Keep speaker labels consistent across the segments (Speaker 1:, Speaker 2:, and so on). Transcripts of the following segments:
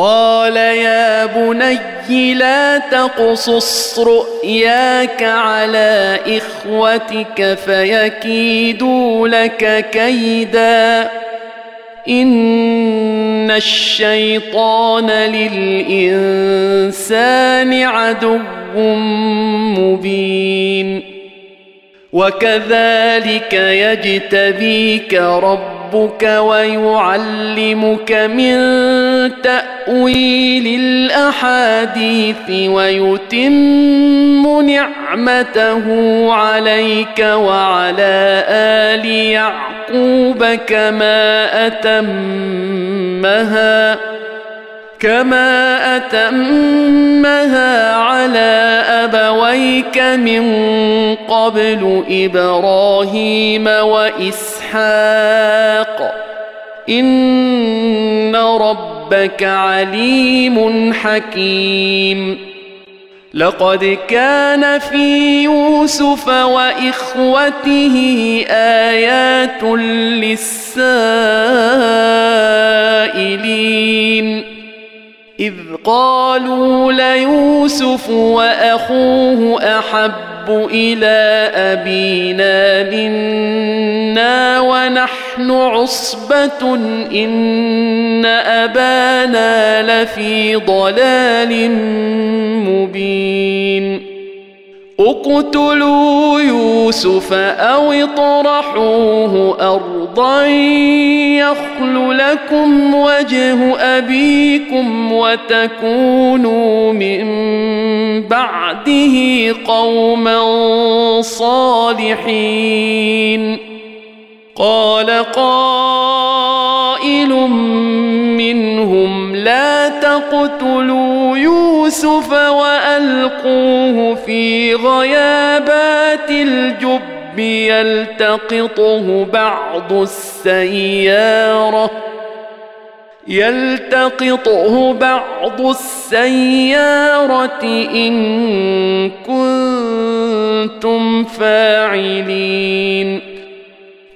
Speaker 1: قال يا بني لا تقصص رؤياك على إخوتك فيكيدوا لك كيدا. إن الشيطان للإنسان عدو مبين. وكذلك يجتبيك ربك ويعلمك من تأويل الأحاديث ويتم نعمته عليك وعلى آل يعقوب كما أتمها كما أتمها على أبويك من قبل إبراهيم وإسحاق. إن ربك عليم حكيم. لقد كان في يوسف وإخوته آيات للسائلين. إذ قالوا ليوسف وأخوه أحب إلى أبينا منا ونحن عصبة إن أبانا لفي ضلال مبين اقتلوا يوسف أو اطرحوه أرضا يخل لكم وجه أبيكم وتكونوا من بعده قوما صالحين. قال قائل منهم لا تقتلوا يوسف وألقوه في غيابات الجب يلتقطه بعض السيارة يلتقطه بعض السيارة إن كنتم فاعلين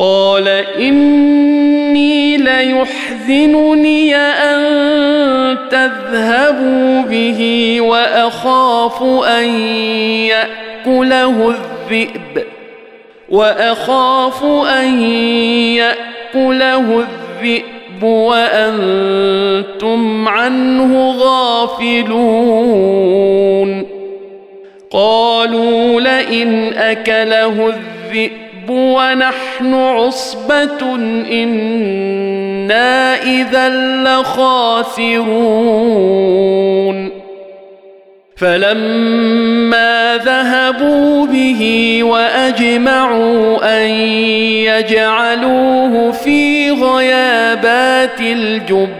Speaker 1: قال إني ليحزنني أن تذهبوا به وأخاف أن يأكله الذئب وأخاف أن يأكله الذئب وأنتم عنه غافلون. قالوا لئن أكله الذئب ونحن عصبة إنا إذا لخاسرون. فلما ذهبوا به وأجمعوا أن يجعلوه في غيابات الجب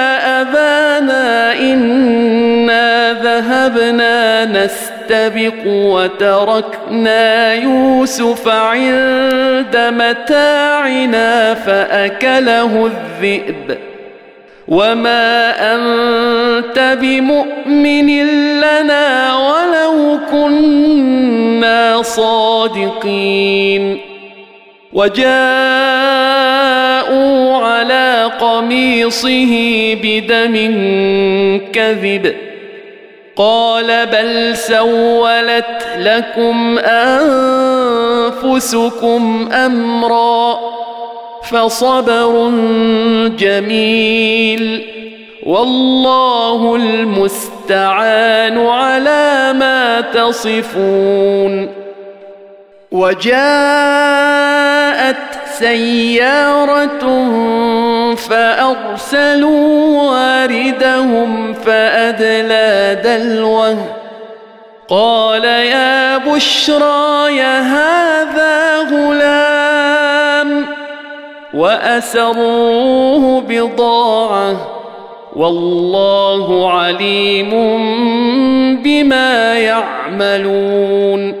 Speaker 1: ذهبنا نستبق وتركنا يوسف عند متاعنا فأكله الذئب. وما أنت بمؤمن لنا ولو كنا صادقين. وجاءوا على قميصه بدم كذب. قال بل سولت لكم أنفسكم أمرا فصبر جميل والله المستعان على ما تصفون وجاءت سيارة فأرسلوا واردهم فأدلى دلوه. قال يا بشرى يا هذا غلام وأسروه بضاعة. والله عليم بما يعملون.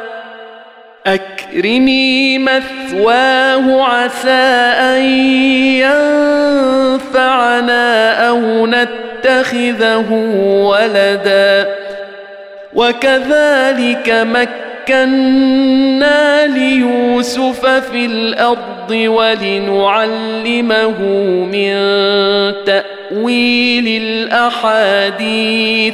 Speaker 1: أكرمي مثواه عسى أن ينفعنا أو نتخذه ولدا. وكذلك مكنا ليوسف في الأرض ولنعلمه من تأويل الأحاديث.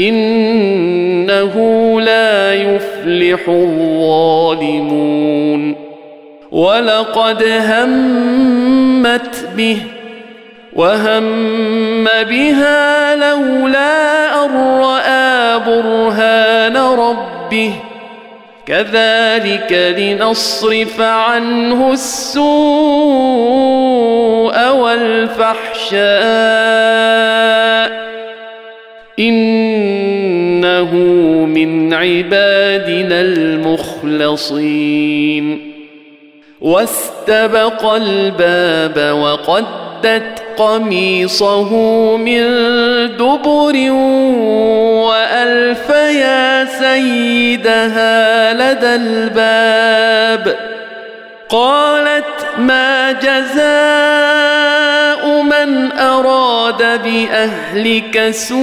Speaker 1: إنه لا يفلح الظالمون. ولقد همت به وهم بها لولا أن رأى برهان ربه. كذلك لنصرف عنه السوء والفحشاء. إنه من عبادنا المخلصين. واستبق الباب وقدت قميصه من دبر وألف يا سيدها لدى الباب. قالت ما جزاء من أراد بأهلك سوءا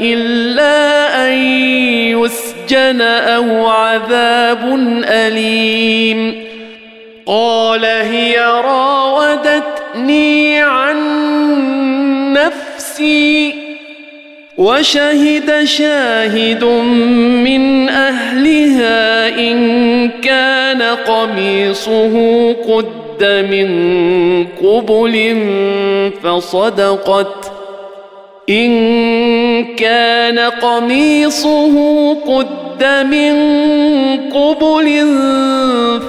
Speaker 1: إلا أن يسجن أو عذاب أليم. قال هي راودتني عن نفسي وشهد شاهد من أهلها إن كان قميصه قد من قبل فصدقت إن كان قميصه قد من قبل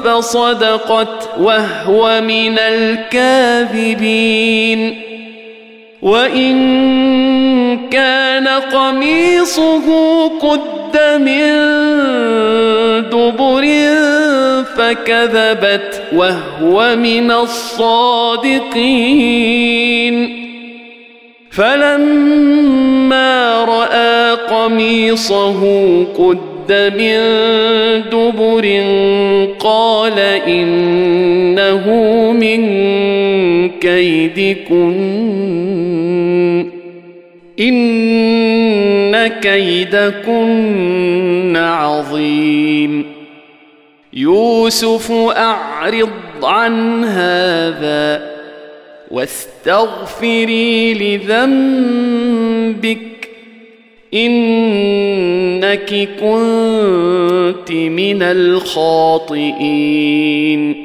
Speaker 1: فصدقت وهو من الكاذبين وإن كان قميصه قد من دبر فكذبت وهو من الصادقين. فلما رأى قميصه قد من دبر قال إنه من كيدكن. ان كيدكن عظيم. يوسف اعرض عن هذا واستغفري لذنبك. انك كنت من الخاطئين.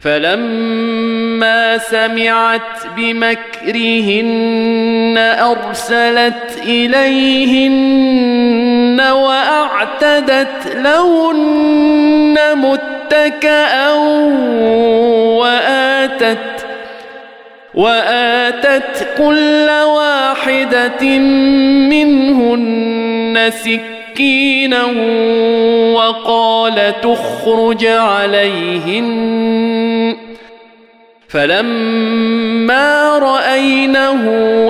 Speaker 1: فلما سمعت بمكرهن أرسلت إليهن وأعتدت لهن متكئا وآتت وآتت كل واحدة منهن سكينا وقال تخرج عليهن. فلما رأينه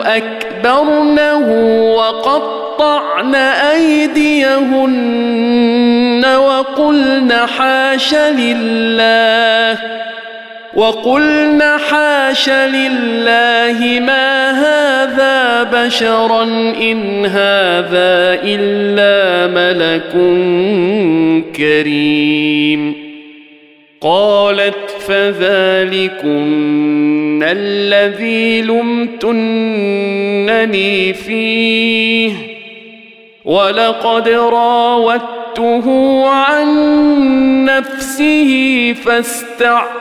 Speaker 1: أكبرنه وقطعن أيديهن وقلن حاش لله. وقلن حاش لله ما هذا بشرا إن هذا إلا ملك كريم. قالت فذلكن الذي لمتنني فيه. ولقد راودت فَصَدَّتْهُ عَن نَّفْسِهِ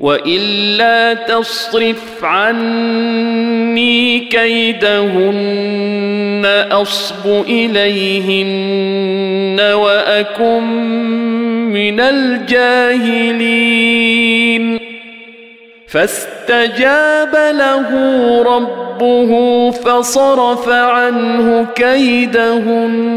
Speaker 1: وإلا تصرف عني كيدهن أصب إليهن وأكن من الجاهلين. فاستجاب له ربه فصرف عنه كيدهن.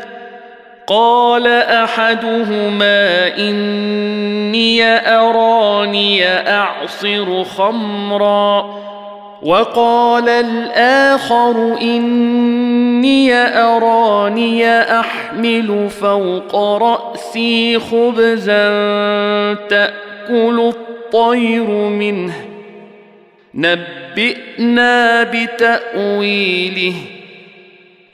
Speaker 1: قال أحدهما إني أراني أعصر خمرا وقال الآخر إني أراني أحمل فوق رأسي خبزا تأكل الطير منه. نبئنا بتأويله.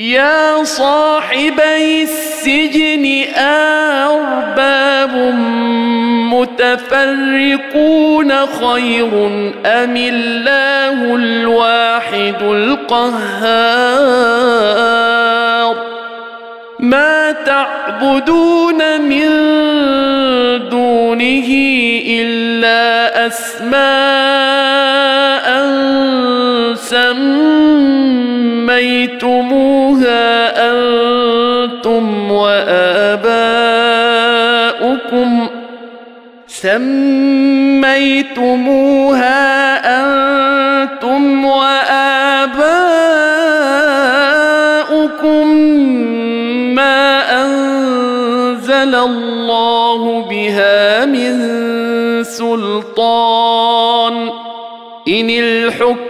Speaker 1: يا صاحبي السجن أرباب متفرقون خير أم الله الواحد القهار؟ ما تعبدون من دونه إلا أسماء سميتموها أنتم وآباؤكم سميتموها أنتم وآباؤكم ما أنزل الله بها من سلطان إن الحكم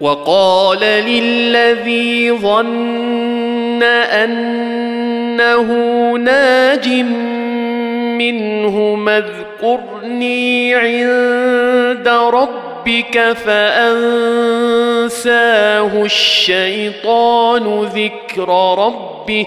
Speaker 1: وقال للذي ظن أنه ناج منه اذكرني عند ربك فأنساه الشيطان ذكر ربه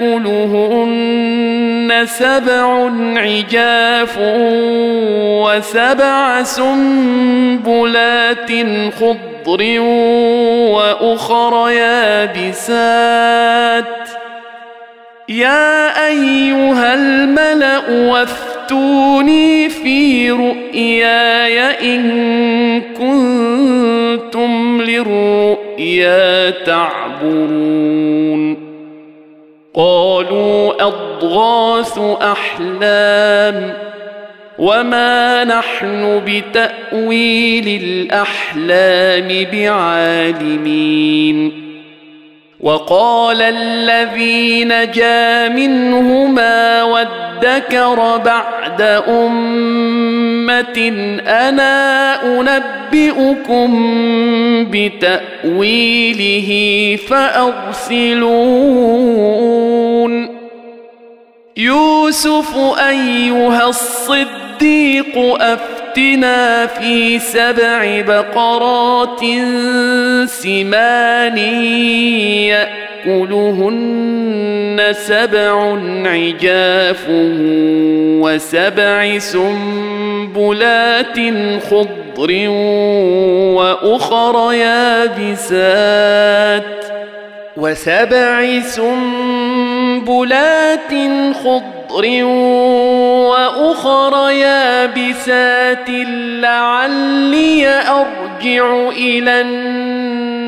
Speaker 1: يأكلهن سبع عجاف وسبع سنبلات خضر وأخر يابسات. يا أيها الملأ وافتوني في رؤياي إن كنتم للرؤيا تعبرون قالوا أضغاث أحلام وما نحن بتأويل الأحلام بعالمين. وقال الذي نجا منهما وادكر بعد أمة أنا انبئكم بتاويله فارسلون يوسف ايها الصديق افتنا في سبع بقرات سمان يأكلهن سبع عجاف وسبع سنبلات خضر وأخر يابسات وسبع سنبلات خضر وأخر يابسات لعلي أرجع إلى الناس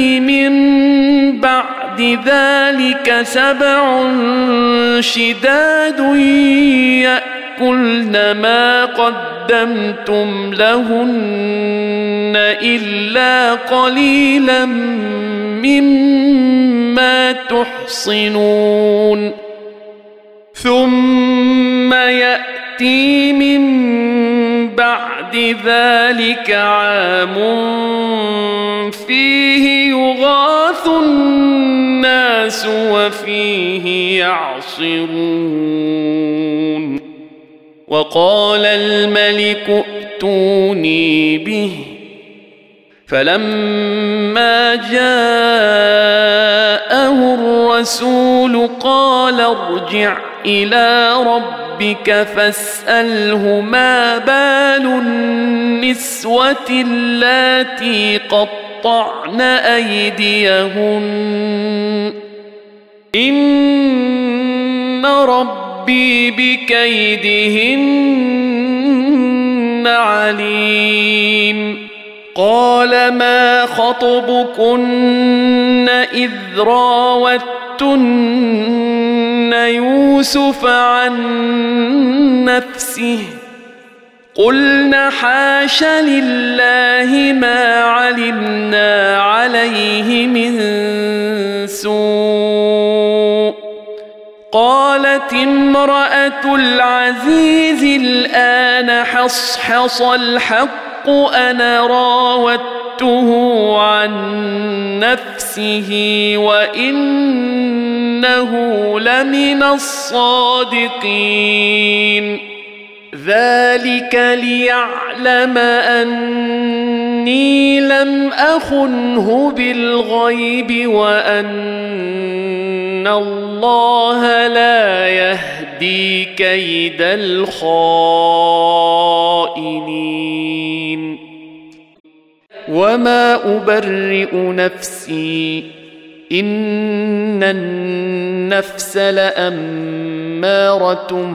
Speaker 1: ذلك سبع شداد يأكلن ما قدمتم لهن إلا قليلا مما تحصنون. ثم يأتي من بعد ذلك عام فيه يغاث الناس وفيه يعصرون. وقال الملك ائتوني به. فلما جاءه الرسول قال ارجع إلى ربك فاسأله ما بال النسوة اللاتي قطعن أيديهن. إن ربي بكيدهن عليم. قال ما خطبكن إذ راوتن يوسف عن نفسه؟ قلنا حاش لله ما علمنا عليه من سوء. قالت امرأة العزيز الآن حصحص الحق أنا راودته عن نفسه وإنه لمن الصادقين. ذلك ليعلم أني لم أخنه بالغيب وأن الله لا يهدي كيد الخائنين. وما ابرئ نفسي ان النفس لاماره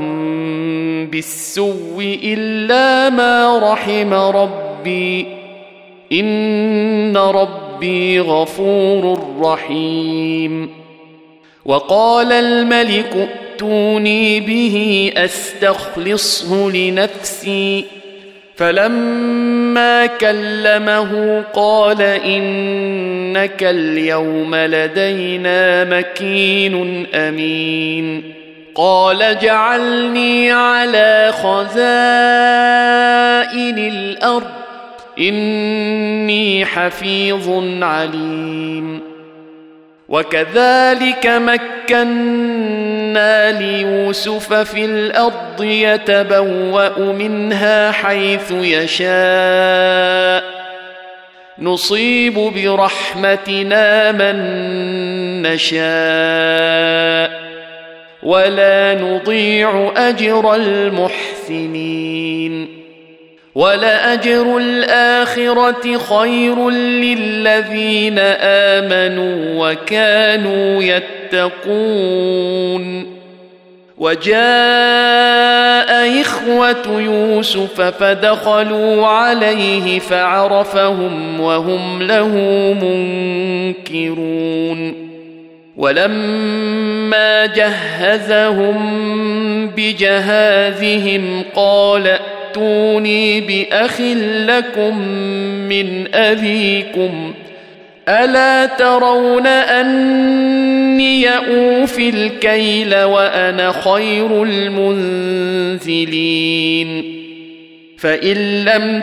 Speaker 1: بالسوء إلا ما رحم ربي. إن ربي غفور رحيم. وقال الملك ائتوني به أستخلصه لنفسي. فلما كلمه قال إنك اليوم لدينا مكين أمين. قال جعلني على خزائن الأرض إني حفيظ عليم. وكذلك مكنا ليوسف في الأرض يتبوأ منها حيث يشاء. نصيب برحمتنا من نشاء. ولا نضيع أجر المحسنين. ولأجر الآخرة خير للذين آمنوا وكانوا يتقون. وجاء إخوة يوسف فدخلوا عليه فعرفهم وهم له منكرون. ولما جهزهم بجهازهم قال تاتوني بأخ لكم من أبيكم ألا ترون أني أوفي الكيل وأنا خير المنزلين؟ فإن لم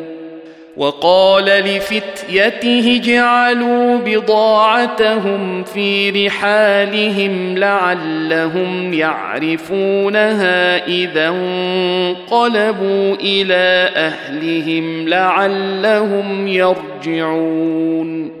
Speaker 1: وقال لفتيته اجعلوا بضاعتهم في رحالهم لعلهم يعرفونها إذا انقلبوا إلى أهلهم لعلهم يرجعون.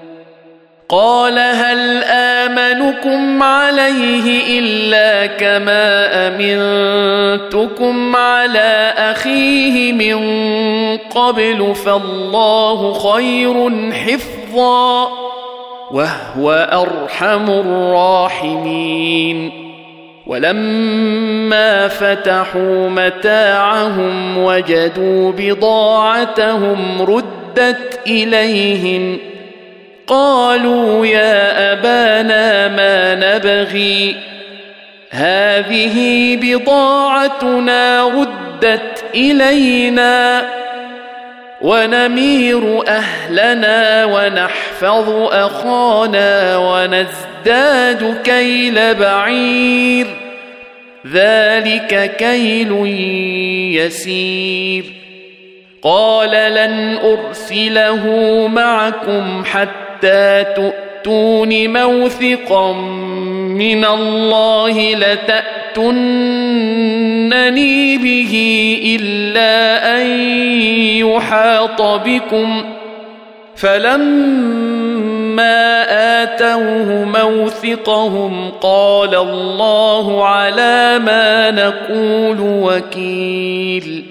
Speaker 1: قال هل آمنكم عليه إلا كما أمنتكم على أخيه من قبل فالله خير حفظا وهو أرحم الراحمين. ولما فتحوا متاعهم وجدوا بضاعتهم ردت إليهم قالوا يا أبانا ما نبغي. هذه بضاعتنا ردت إلينا ونمير أهلنا ونحفظ أخانا ونزداد كيل بعير. ذلك كيل يسير. قال لن أرسله معكم حتى حتى تؤتون موثقا من الله لتأتنني به إلا أن يحاط بكم. فلما آتوه موثقهم قال الله على ما نقول وكيل.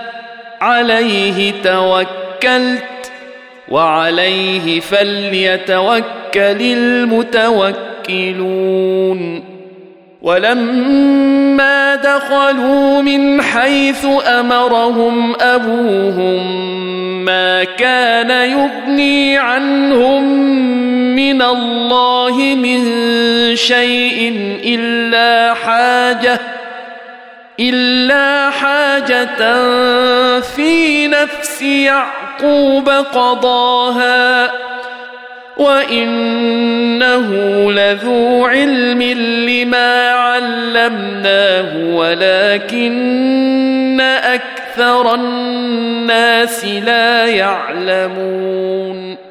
Speaker 1: عليه توكلت وعليه فليتوكل المتوكلون. ولما دخلوا من حيث أمرهم أبوهم ما كان يغني عنهم من الله من شيء إلا حاجة إلا حاجة في نفس يعقوب قضاها وإنه لذو علم لما علمناه ولكن أكثر الناس لا يعلمون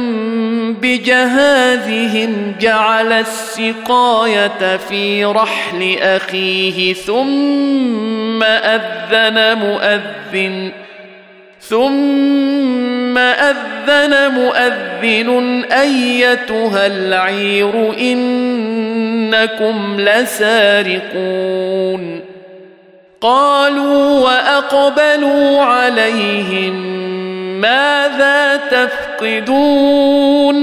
Speaker 1: بجهازهم جعل السقاية في رحل أخيه ثم أذن مؤذن ثم أذن مؤذن أيتها العير إنكم لسارقون قالوا وأقبلوا عليهم ماذا تفقدون؟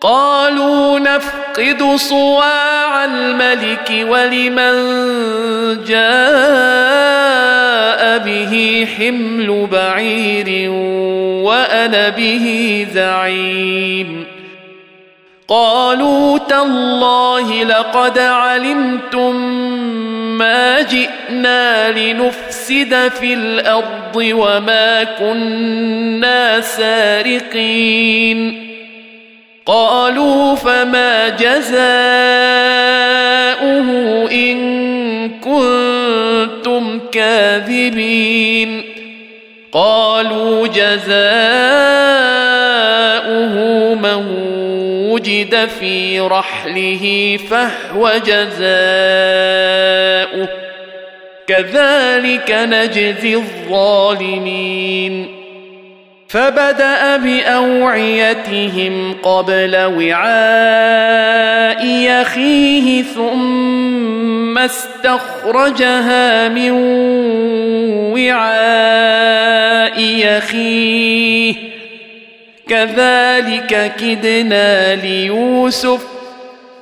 Speaker 1: قالوا نفقد صواع الملك ولمن جاء به حمل بعير وأنا به زعيم. قالوا تالله لقد علمتم ما جئنا لنفسد في الأرض وما كنا سارقين قالوا فما جزاؤه ان كنتم كاذبين قالوا جزاؤه من وجد في رحله فهو جزاؤه كذلك نجزي الظالمين. فبدأ بأوعيتهم قبل وعاء يخيه ثم استخرجها من وعاء يخيه. كذلك كدنا ليوسف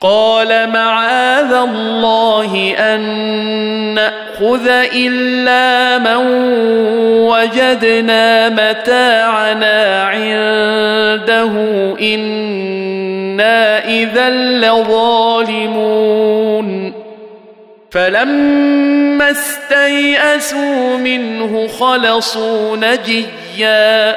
Speaker 1: قال معاذ الله أن نأخذ إلا من وجدنا متاعنا عنده إنا إذا لظالمون. فلما استيئسوا منه خلصوا نجيا.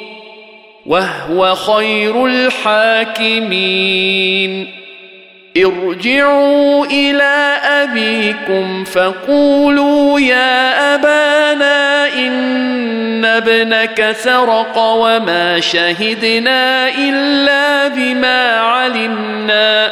Speaker 1: وهو خير الحاكمين. ارجعوا إلى أبيكم فقولوا يا أبانا إن ابنك سرق وما شهدنا إلا بما علمنا.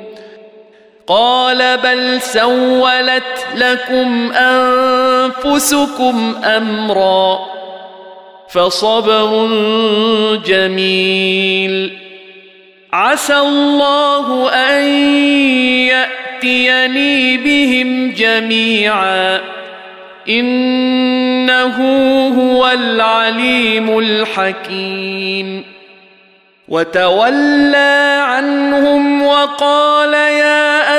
Speaker 1: قال بل سولت لكم أنفسكم أمرا فصبر جميل. عسى الله أن يأتيني بهم جميعا. إنه هو العليم الحكيم. وتولى عنهم وقال يا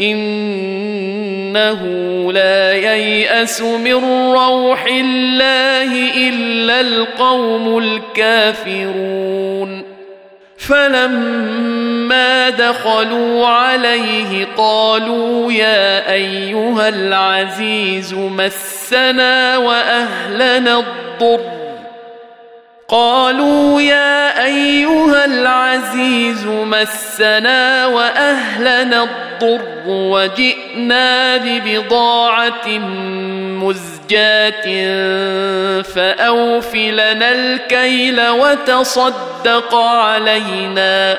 Speaker 1: إنه لا ييأس من روح الله إلا القوم الكافرون. فلما دخلوا عليه قالوا يا أيها العزيز مسنا وأهلنا الضر. قالوا يا أيها العزيز مسنا وأهلنا الضر وجئنا ببضاعة مزجاة فاوف لنا الكيل وتصدق علينا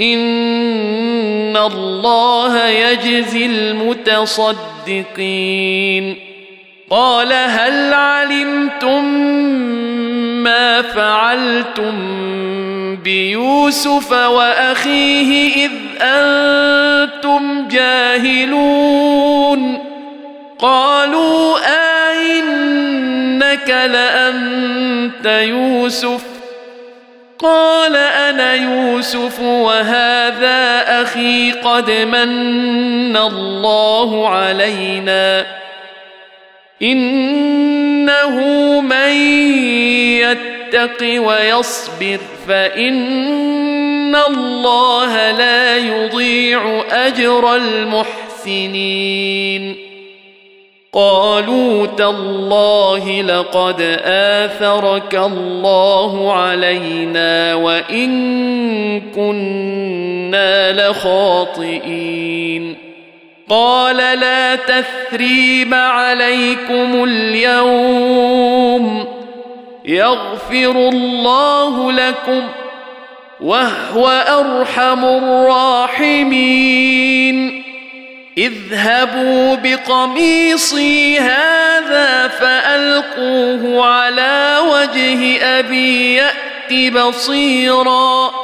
Speaker 1: إن الله يجزي المتصدقين قال هل علمتم ما فعلتم بيوسف وأخيه إذ أنتم جاهلون. قالوا أئنك لأنت يوسف؟ قال أنا يوسف وهذا أخي قد من الله علينا. إنه من يتق ويصبر فإن الله لا يضيع أجر المحسنين. قالوا تالله لقد آثرك الله علينا وإن كنا لخاطئين. قال لا تثريب عليكم اليوم يغفر الله لكم وهو أرحم الراحمين اذهبوا بقميصي هذا فألقوه على وجه أبي يأت بصيرا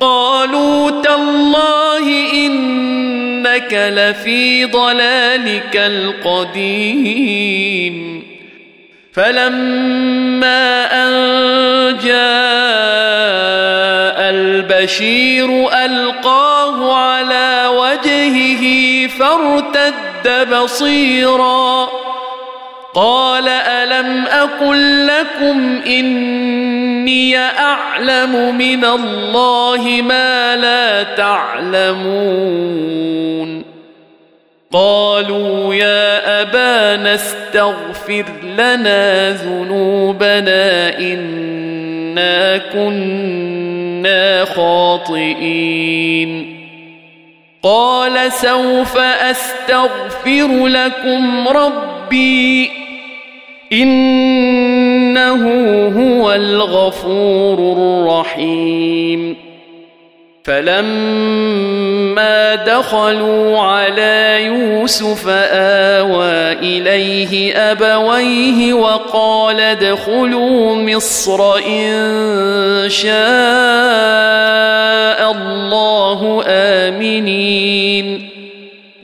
Speaker 1: قالوا تالله إنك لفي ضلالك القديم. فلما أن جاء البشير ألقاه على وجهه فارتد بصيرا قال ألم أقل لكم إني أعلم من الله ما لا تعلمون قالوا يا أبانا استغفر لنا ذنوبنا إنا كنا خاطئين قال سوف أستغفر لكم ربي إنه هو الغفور الرحيم. فلما دخلوا على يوسف آوى إليه أبويه وقال ادخلوا مصر إن شاء الله آمنين.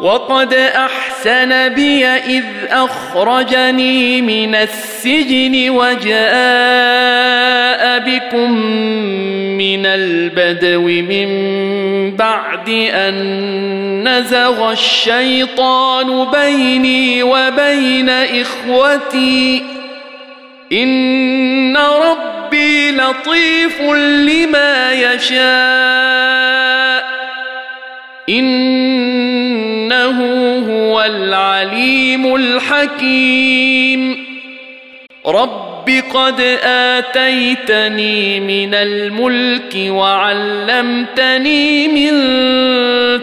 Speaker 1: وقد أحسن بي إذ أخرجني من السجن وجاء بكم من البدو من بعد أن نزغ الشيطان بيني وبين إخوتي. إن ربي لطيف لما يشاء. إنه هو العليم الحكيم. رب قد آتيتني من الملك وعلمتني من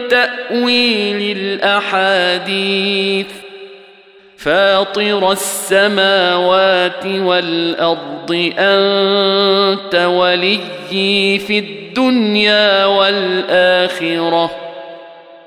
Speaker 1: تأويل الأحاديث. فاطر السماوات والأرض أنت وليي في الدنيا والآخرة.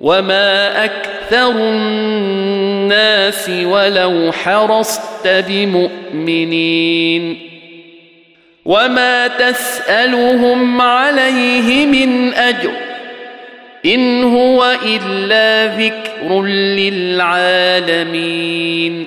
Speaker 1: وما أكثر الناس ولو حرصت بمؤمنين وما تسالهم عليه من اجر ان هو الا ذكر للعالمين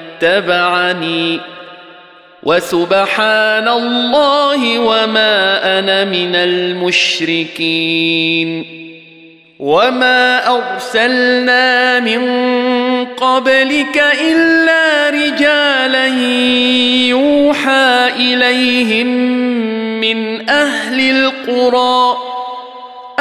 Speaker 1: وسبحان الله وما أنا من المشركين. وما أرسلنا من قبلك إلا رجالا يوحى إليهم من أهل القرى.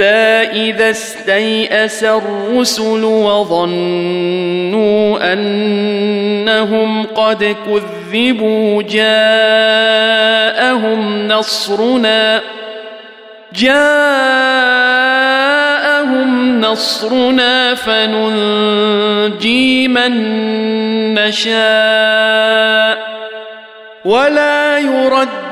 Speaker 1: إذا استيأس الرسل وظنوا أنهم قد كذبوا جاءهم نصرنا جاءهم نصرنا فننجي من نشاء ولا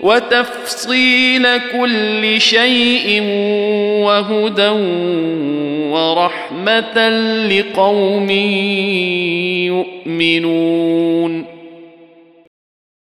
Speaker 1: وتفصيل كل شيء وهدى ورحمة لقوم يؤمنون.